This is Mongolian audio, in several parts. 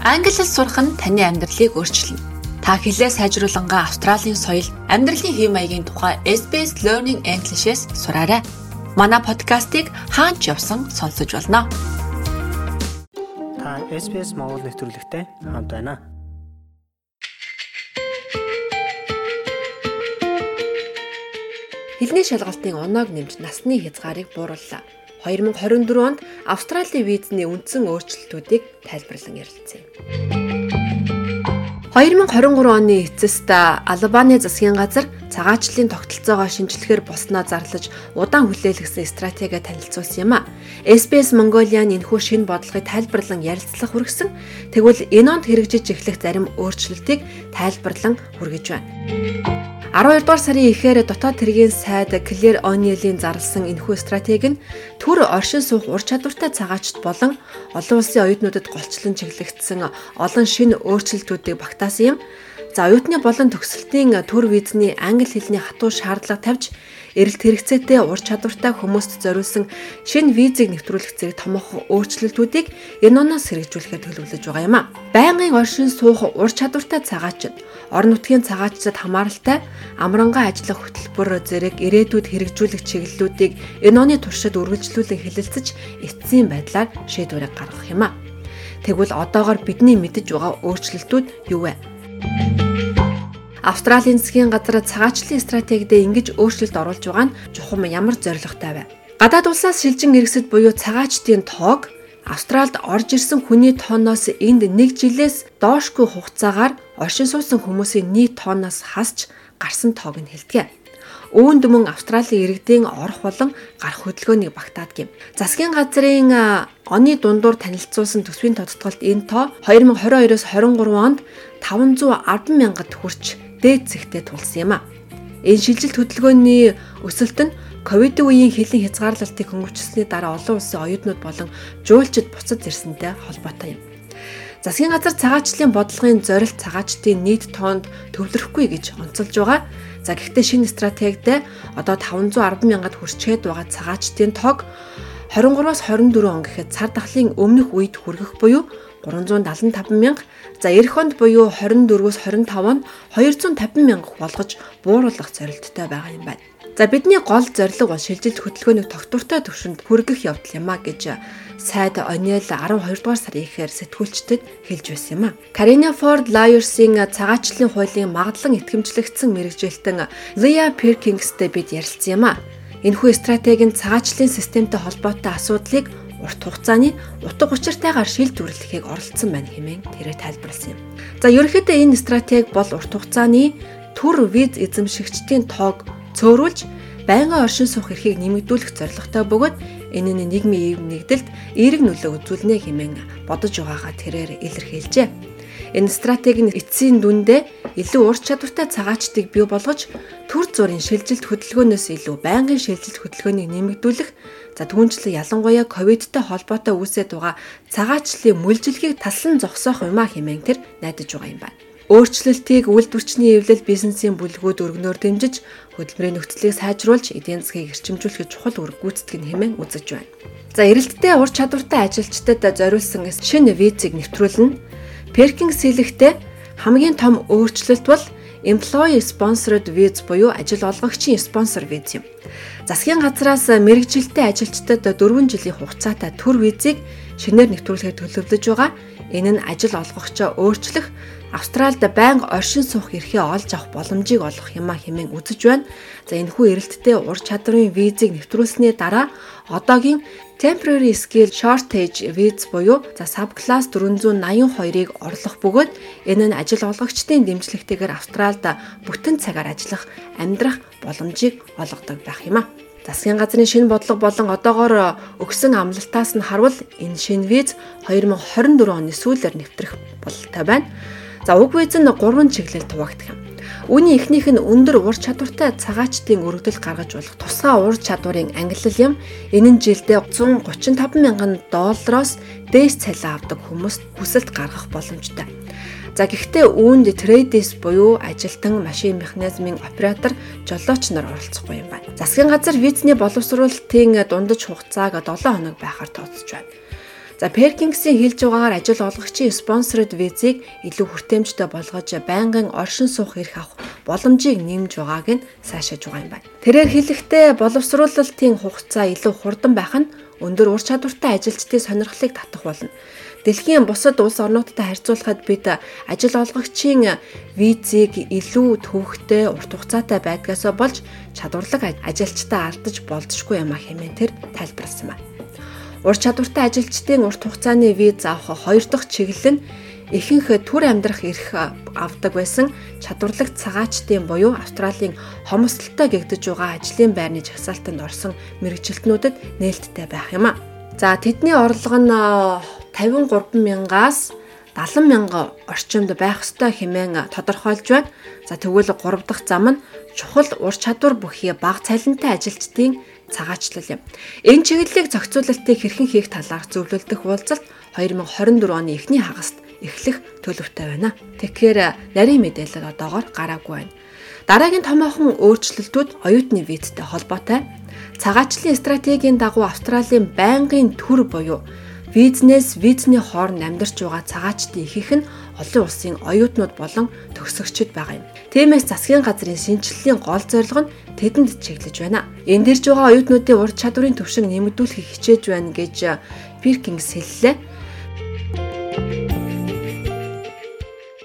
Англи хэл сурах нь таны амьдралыг өөрчилнө. Та хэлээ сайжруулангаа Австралийн соёл, амьдралын хэв маягийн тухай SBS Learning English-с сураарай. Манай подкастыг хаач явсан сонсож болно. Та SBS Монгол нэвтрүүлэгтэй хамт байна. Хэлний шалгалтын оноог нэмж насны хязгаарыг буурууллаа. 2024 онд Австралийн визний үндсэн өөрчлөлтүүдийг тайлбарлан ярилцъя. 2023 оны эцэст Албаны засгийн газар цагаачлалын тогтолцоогоо шинжлэхээр болсноо зарлаж удаан хүлээлгэсэн стратеги танилцуулсан юм а. SBS Mongolian энэхүү шинэ бодлогыг тайлбарлан ярилцлах хүргэсэн. Тэгвэл энэ онд хэрэгжиж эхлэх зарим өөрчлөлтийг тайлбарлан хүргэж байна. 12 дугаар сарын ихээр дотоод хэргийн сайд Клэр Ониелийн зарласан энэхүү стратеги нь төр оршин суух ур чадвартай цагаачд болон олон улсын оюутнуудад голчлон чиглэгдсэн олон шинэ өөрчлөлтүүдийг багтаасан юм. За оюутны болон төгсөлтийн төр визний англи хэлний хатуу шаардлага тавьж эрэлт хэрэгцээтэй ур чадвартай хүмүүст зориулсан шинэ визийг нэвтрүүлэх зэрэг томоохон өөрчлөлтүүдийг энэ оноос хэрэгжүүлэхээр төлөвлөж байгаа юм а. Байнгын оршин суух ур чадвартай цагаачид, орон нутгийн цагаачдад хамааралтай амрангаа ажиллах хөтөлбөр зэрэг ирээдүйд хэрэгжүүлэх чиглэлүүдийг энэ оны туршид үргэлжлүүлэн хэлэлцэж эцсийн байдлаар шийдвэрийг гаргах юм а. Тэгвэл одоогор бидний мэдэж байгаа өөрчлөлтүүд юу вэ? Австралийн засгийн газар цагаачлалын стратегид ингэж өөрчлөлт оруулж байгаа нь чухам ямар зорилготой вэ? Гадаад улсаас шилжин иргэсэд буюу цагаачдын тоог Австралид орж ирсэн хүний тооноос энд 1 жилээс доошгүй хугацаагаар оршин суусан хүмүүсийн нийт тооноос хасч гарсан тоог нь хэлдэг. Үүнд мөн Австралийн иргэдийн орох болон гарах хөдөлгөөнийг багтаадаг юм. Засгийн газрын оны дундуур танилцуулсан төсвийн тодтголд энэ тоо 2022-оос 23 онд 510 мянгад хүрч дээд зэгтээ тулсан юм а. Энэ шилжилт хөдөлгөөний өсөлт нь ковидын үеийн хилийн хязгаарлалтыг хөнгөвчлсөний дараа олон улсын оюутнууд болон жуулчид буцаж ирсэнтэй холбоотой юм. Засгийн газар цагаачлалын бодлогын зорилт цагаачдын нийт тоонд төвлөрөхгүй гэж онцолж байгаа. За гэхдээ шинэ стратегид одоо 510 мянгад хүрчээд байгаа цагаачдын тоог 23-аас 24 он гэхэд цар тахлын өмнөх үед хүргэх буюу 375 мянга за эх онд буюу 24-өөс 25 он 250 мянга болгож бууруулах зорилттой байгаа юм байна. За бидний гол зорилго бол шилжилт хөтөлбөрийн тогтвортой түвшинд хүргэх явдал юм а гэж сайд Ониел 12 дугаар сарын ихээр сэтгүүлчдэд хэлж байсан юм а. Карина Форд Лайерсийн цагаачлалын хуулийн магадлан итгэмжлэгдсэн мэрэгжилтэн Лия Перкингстэй бид ярилцсан юм а. Энэхүү стратегийн цагаачлалын системтэй холбоотой асуудлыг урт хугацааны утга учиртайгаар шилжүүлэхийг оролцсон байна хэмээн тэрээр тайлбарласан юм. За ерөнхийдөө энэ стратеги бол урт хугацааны төр виз эзэмшигчдийн тоог цөөрүүлж байнгын оршин суух эрхийг нэмэгдүүлэх зорилготой бөгөөд энэ нь нийгмийн нэгдэлд эерэг нөлөө үзүүлнэ хэмээн бодож байгаагаа тэрээр илэрхийлжээ. Энэ стратеги нь эцсийн дүндээ илүү ур чадвартай цагаачдыг бий болгож төр зүрийн шилжилт хөдөлгөөнөөс илүү байнгын шилжилт хөдөлгөөнийг нэмэгдүүлэх за түүнчлэн ялангуяа ковидтай холбоотой үүсэж байгаа цагаачлалын мүлжилгийг таслан зогсоох юм а хэмээн тэр найдаж байгаа юм байна. Өөрчлөлтийг үйлдвэрчний эвлэл бизнесийн бүлгүүд өргөнөөр дэмжиж хөдөлмөрийн нөхцөлийг сайжруулж эдийн засгийг эрчимжүүлэхэд чухал үр гүйцэтгэх нь хэмээн үзэж байна. За эрэлттэй ур чадвартай ажилчдад зориулсан шинэ визийг нэвтрүүлнэ Perkins хэлэхдээ хамгийн том өөрчлөлт бол employee sponsored viz буюу ажил олгогчийн спонсор виз юм. Засгийн газраас мэрэгжилтэй ажилчдад 4 жилийн хугацаатай төр визийг шинээр нэвтрүүлэхээр төлөвлөж байгаа. Энэ нь ажил олгогчоо өөрчлөх Австральд байнга оршин суух эрхээ олж авах боломжийг олгох юм а хэмээн үзэж байна. За энэхүү эрэлттэй ур чадрын визийг нэвтрүүлсэний дараа одоогийн temporary skill shortage viz буюу за subclass 482-ыг орлох бөгөөд энэ нь ажил олгогчдын дэмжлэгтэйгээр Австральд бүтэн цагаар ажиллах амьдрах боломжийг олгодог байх юм а. Засгийн газрын шинэ бодлого болон одоогоор өгсөн амлалтаас нь харвал энэ шинэ виз 2024 оны сүүлээр нэвтрэх бололтой байна. За уг виз нь 3 чиглэлд хуваагдах юм. Үүний эхнийх нь өндөр ур чадвартай цагаачдын өргөдөл гаргаж болох тусгай ур чадварын ангиллал юм. Энэ нь жилдээ 135 мянган доллароос дээш цалин авдаг хүмүүст хүсэлт гаргах боломжтой. За гэхдээ үүнд трейдис буюу ажилтан машин механизмын оператор жолооч нар оролцохгүй юм байна. Засгийн газар визний боловсруулалтын дундаж хугацааг 7 хоног байхаар тооцож байна. За Perkins-ийн хэлж байгаагаар ажил олгогчийн спонсорд визийг илүү хүртээмжтэй болгож байнгын оршин суух эрх авах боломжийг нэмж байгааг нь сайшааж байгаа юм байна. Тэрээр хэлэхдээ боловсруулалтын хугацаа илүү хурдан байх нь өндөр ур чадвартай ажилчдын сонирхлыг татах болно. Дэлхийн бусад улс орнуудтай харьцуулахад бид ажил олгогчийн визийг илүү төвөгтэй урт хугацаатай байдгаас болж чадварлаг ажилчдаа алдаж болзошгүй юм а хэмээн тэр тайлбарласан байна. Ур чадвартай ажилчдын урт хугацааны виз авах хоёр дахь чиглэл нь ихэнх төр амьдрах эрх авдаг байсан чадварлагт цагаачдын буюу Австралийн хомсдолтой гэгдэж байгаа ажлын байрны жагсаалтанд орсон мэрэгжилтнүүдэд нээлттэй байх юм а. За тэдний орлого нь 53 мянгаас 70 мянга орчимд байх ёстой хэмээн тодорхойлж байна. За тэгвэл 3 дахь зам нь чухал ур чадвар бүхий бага цалинтай ажилчдын цагаачлал юм. Энэ чиглэлийг зохицуулалтыг хэрхэн хийх талаар зөвлөлдөх уулзалт 2024 оны эхний хагаст эхлэх төлөвтэй байна. Тэгэхээр нарийн мэдээлэл одоогоор гараагүй байна. Дараагийн томоохон өөрчлөлтүүд оюутны визтэй холбоотой. Цагаачлалын стратегийн дагуу Австралийн байнгын төр буюу Визнес визний хооронд амьдарч байгаа цагаачдын ихэнх нь олон улсын оюутнууд болон төгсөгчд байгаа юм. Тиймээс засгийн газрын шинжилгээний гол зорилго нь тэдэнд чиглэж байна. Энд ирж байгаа оюутнуудын ур чадварын түвшин нэмэгдүүлэхийг хичээж байна гэж Пиркингс хэллээ.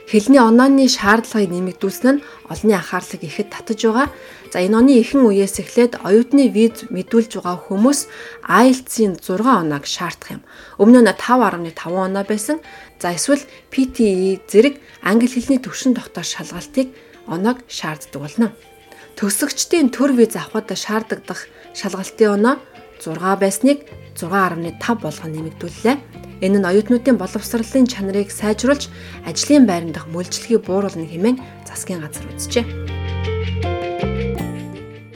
Хэлний онооны шаардлагыг нэмэгдүүлсэн нь олонний анхаарлыг ихэд татаж байгаа. За энэ оны ихэнх үеэс эхлээд оюутны виз мэдүүлж байгаа хүмүүс IELTS-ийн 6 оноог шаардах юм. Өмнө нь 5.5 оноо байсан. За эсвэл PTE зэрэг англи хэлний төвшин тогтоох шалгалтыг оноог шаарддаг болно. Төгсөгчдийн төр виз авахд шаарддаг шалгалтын оноо 6 байсныг 6.5 болгон нэмэгдүүллээ. Энэ нь оюутнуудын боловсролын чанарыг сайжруулж ажлын байран дахь мөлжлөгийг бууруулна хэмээн засгийн газар үзжээ.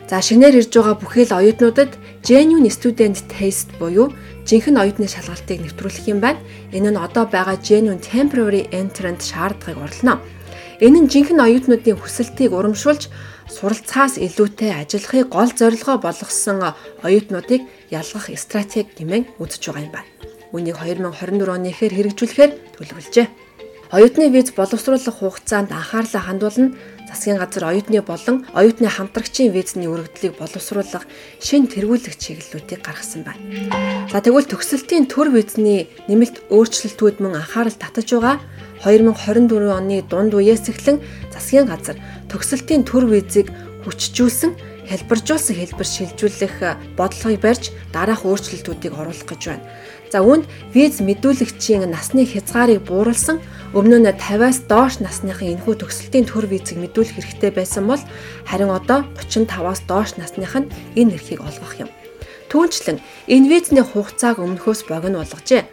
За шинээр ирж байгаа бүхэл оюутнуудад Genuine Student Test буюу жинхэнэ оюутны шалгалтыг нэвтрүүлэх юм байна. Энэ нь одоо байгаа Genuine Temporary Entrant шаардлагыг орлоно. Энэ нь жинхэнэ оюутнуудын хүсэлтийг урамшуулж суралцахаас илүүтэй ажиллахыг гол зорилгоо болгосон оюутнуудыг ялгах стратеги гэмээн үзэж байгаа юм байна. Үүнийг 2024 оны ихэр хэрэгжүүлэхээр төлөвлөжээ. Оюутны виз боловсруулах хугацаанд анхаарлаа хандуулна засгийн газар оюутны болон оюутны хамтрагчийн визний өргөдлийг боловсруулах шин тэргүүлэх чиглэлүүдийг гаргасан байна. За тэгвэл төгсөлтийн төр визний нэмэлт өөрчлөлтүүд мөн анхаарал татаж байгаа 2024 оны дунд үеэс эхлэн засгийн газар төгсөлтийн төр визийг хүчжүүлсэн хэлбэржүүлсэн хэлбэр шилжүүлэх бодлогыг барьж дараах өөрчлөлтүүдийг оруулах гэж байна. За үүнд виз мэдүүлэгчийн насны хязгаарыг бууруулсан өмнө нь 50-аас доош насныхын энэхүү төгсөлтийн төр визийг мэдүүлэх хэрэгтэй байсан бол харин одоо 35-аас доош насных нь энэ эрхийг олгох юм. Түүнчлэн энэ визний хугацааг өмнөхөөс богино болгожээ.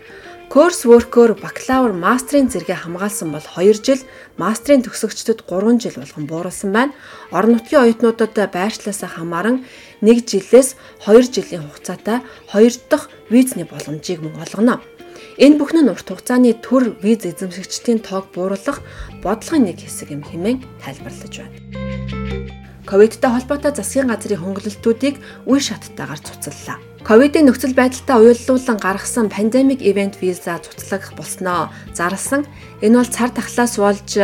Course worker бакалавр мастрын зэрэгээ хамгаалсан бол 2 жил, мастрын төгсөгчдөд 3 жил болгон бууруулсан байна. Орон нутгийн оюутнуудад байршлаасаа хамааран 1 жилээс 2 жилийн хугацаатай 2 дахь визний боломжийг мөн олгоно. Энэ бүхэн нь урт хугацааны төр виз эзэмшигчдийн тоог бууруулах бодлогын нэг хэсэг юм хэмээн тайлбарлаж байна. Ковидтай холбоотой засгийн газрын хөнгөлөлтүүдийг үе шаттайгаар цуцаллаа. Ковидын нөхцөл байдалтай уяллуулан гаргасан пандемик ивент виза цуцлах болсноо зарласан. Энэ бол цар тахлаас болж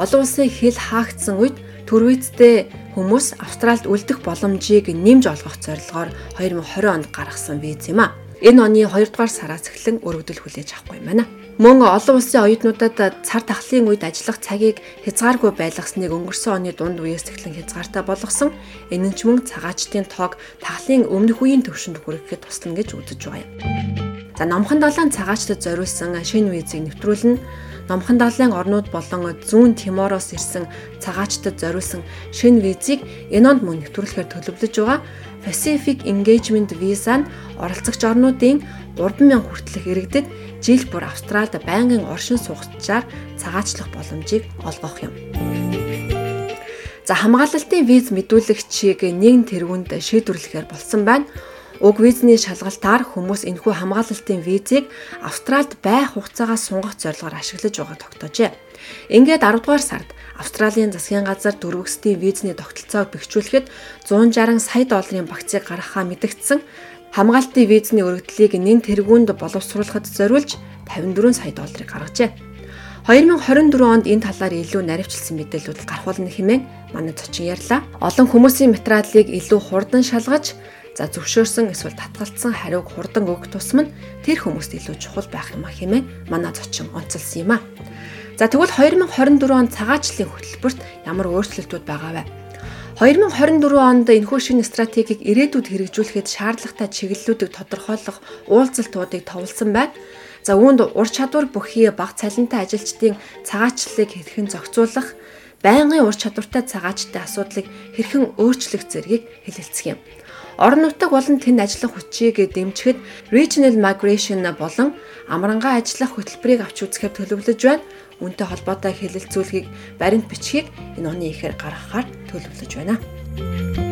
олон улсын хил хаагдсан үед төрвизтэй хүмүүс Австральд үлдэх боломжийг нэмж олгох зорилгоор 2020 онд гаргасан виз юм а. Энэ оны 2 дугаар сараас эхлэн өргөдөл хүлээж авахгүй байна. Мөн олон улсын оюутнуудад цар тахлын үед ажиллах цагийг хязгааргүй байлгасныг өнгөрсөн оны дунд үеэс эхлэн хязгаартай болгосон. Энэ нь ч мөн цагаачдын тоог тахлын өмнөх үеийн төвшөнд хүрэхэд туслана гэж үзэж байгаа юм. За номхон далайн цагаачдад зориулсан шинэ визийг нэвтрүүлнэ. Номхон далайн орнууд болон зүүн Тимороос ирсэн цагаачдад зориулсан шинэ визийг энэ онд мөн нэвтрүүлэхээр төлөвлөж байгаа. Pacific Engagement Visa нь оролцогч орнуудын 3000 хүртэлх иргэдэд жил бүр Австралид байнгын оршин суугчаар цагаачлах боломжийг олгох юм. За хамгаалалтын виз мэдүүлэгчийг нэгэн тэргуунд шийдвэрлэхээр болсон байна. Уг визний шалгалтаар хүмүүс энэхүү хамгаалалтын визийг Австралид байх хугацаагаа сунгах зорилгоор ашиглаж байгааг тогтоожээ. Ингээд 10 дугаар сард Австралийн засгийн газар дөрвөсдийн визний тогтолцоог бэхжүүлэхэд 160 сая долларын багцыг гаргахаа мэдгдсэн. хамгаалтын визний өргөдлийг нэн тэргуунд боловсруулахад зориулж 54 сая долларыг гаргажээ. 2024 онд энэ талаар илүү наривчлсан мэдээлүүд гарахулна хэмээн манай зочин ярьлаа. Олон хүмүүсийн материалыг илүү хурдан шалгаж За зөвшөөрсөн эсвэл татгалцсан хариуг хурдан өгөх тусам нь тэр хүмүүст илүү чухал байх юм а хэмээн манай зочин онцолсон юм а. За тэгвэл 2024 онд цагаачлалын хөтөлбөрт ямар өөрчлөлтүүд байгаа вэ? 2024 онд энэхүү шинэ стратегийг ирээдүйд хэрэгжүүлэхэд шаардлагатай чиглэлүүдийг тодорхойлох уулзалтуудыг товлсон байна. За үүнд ур чадвар бүхий бага цалинтай ажилчдын цагаачлалыг хэрхэн зохицуулах, байнгын ур чадвартай цагаачдын асуудлыг хэрхэн өөрчлөх зэргийг хэлэлцэх юм. Орон нутаг болон тэнд ажиллах хүчийг дэмжихэд Regional Migration болон амрангаа ажиллах хөтөлбөрийг авч үзэхээр төлөвлөж байна. Үүнтэй холбоотой хэлэлцүүлгийг баримт бичгийг энэ оны эхээр гаргахаар төлөвлөж байна.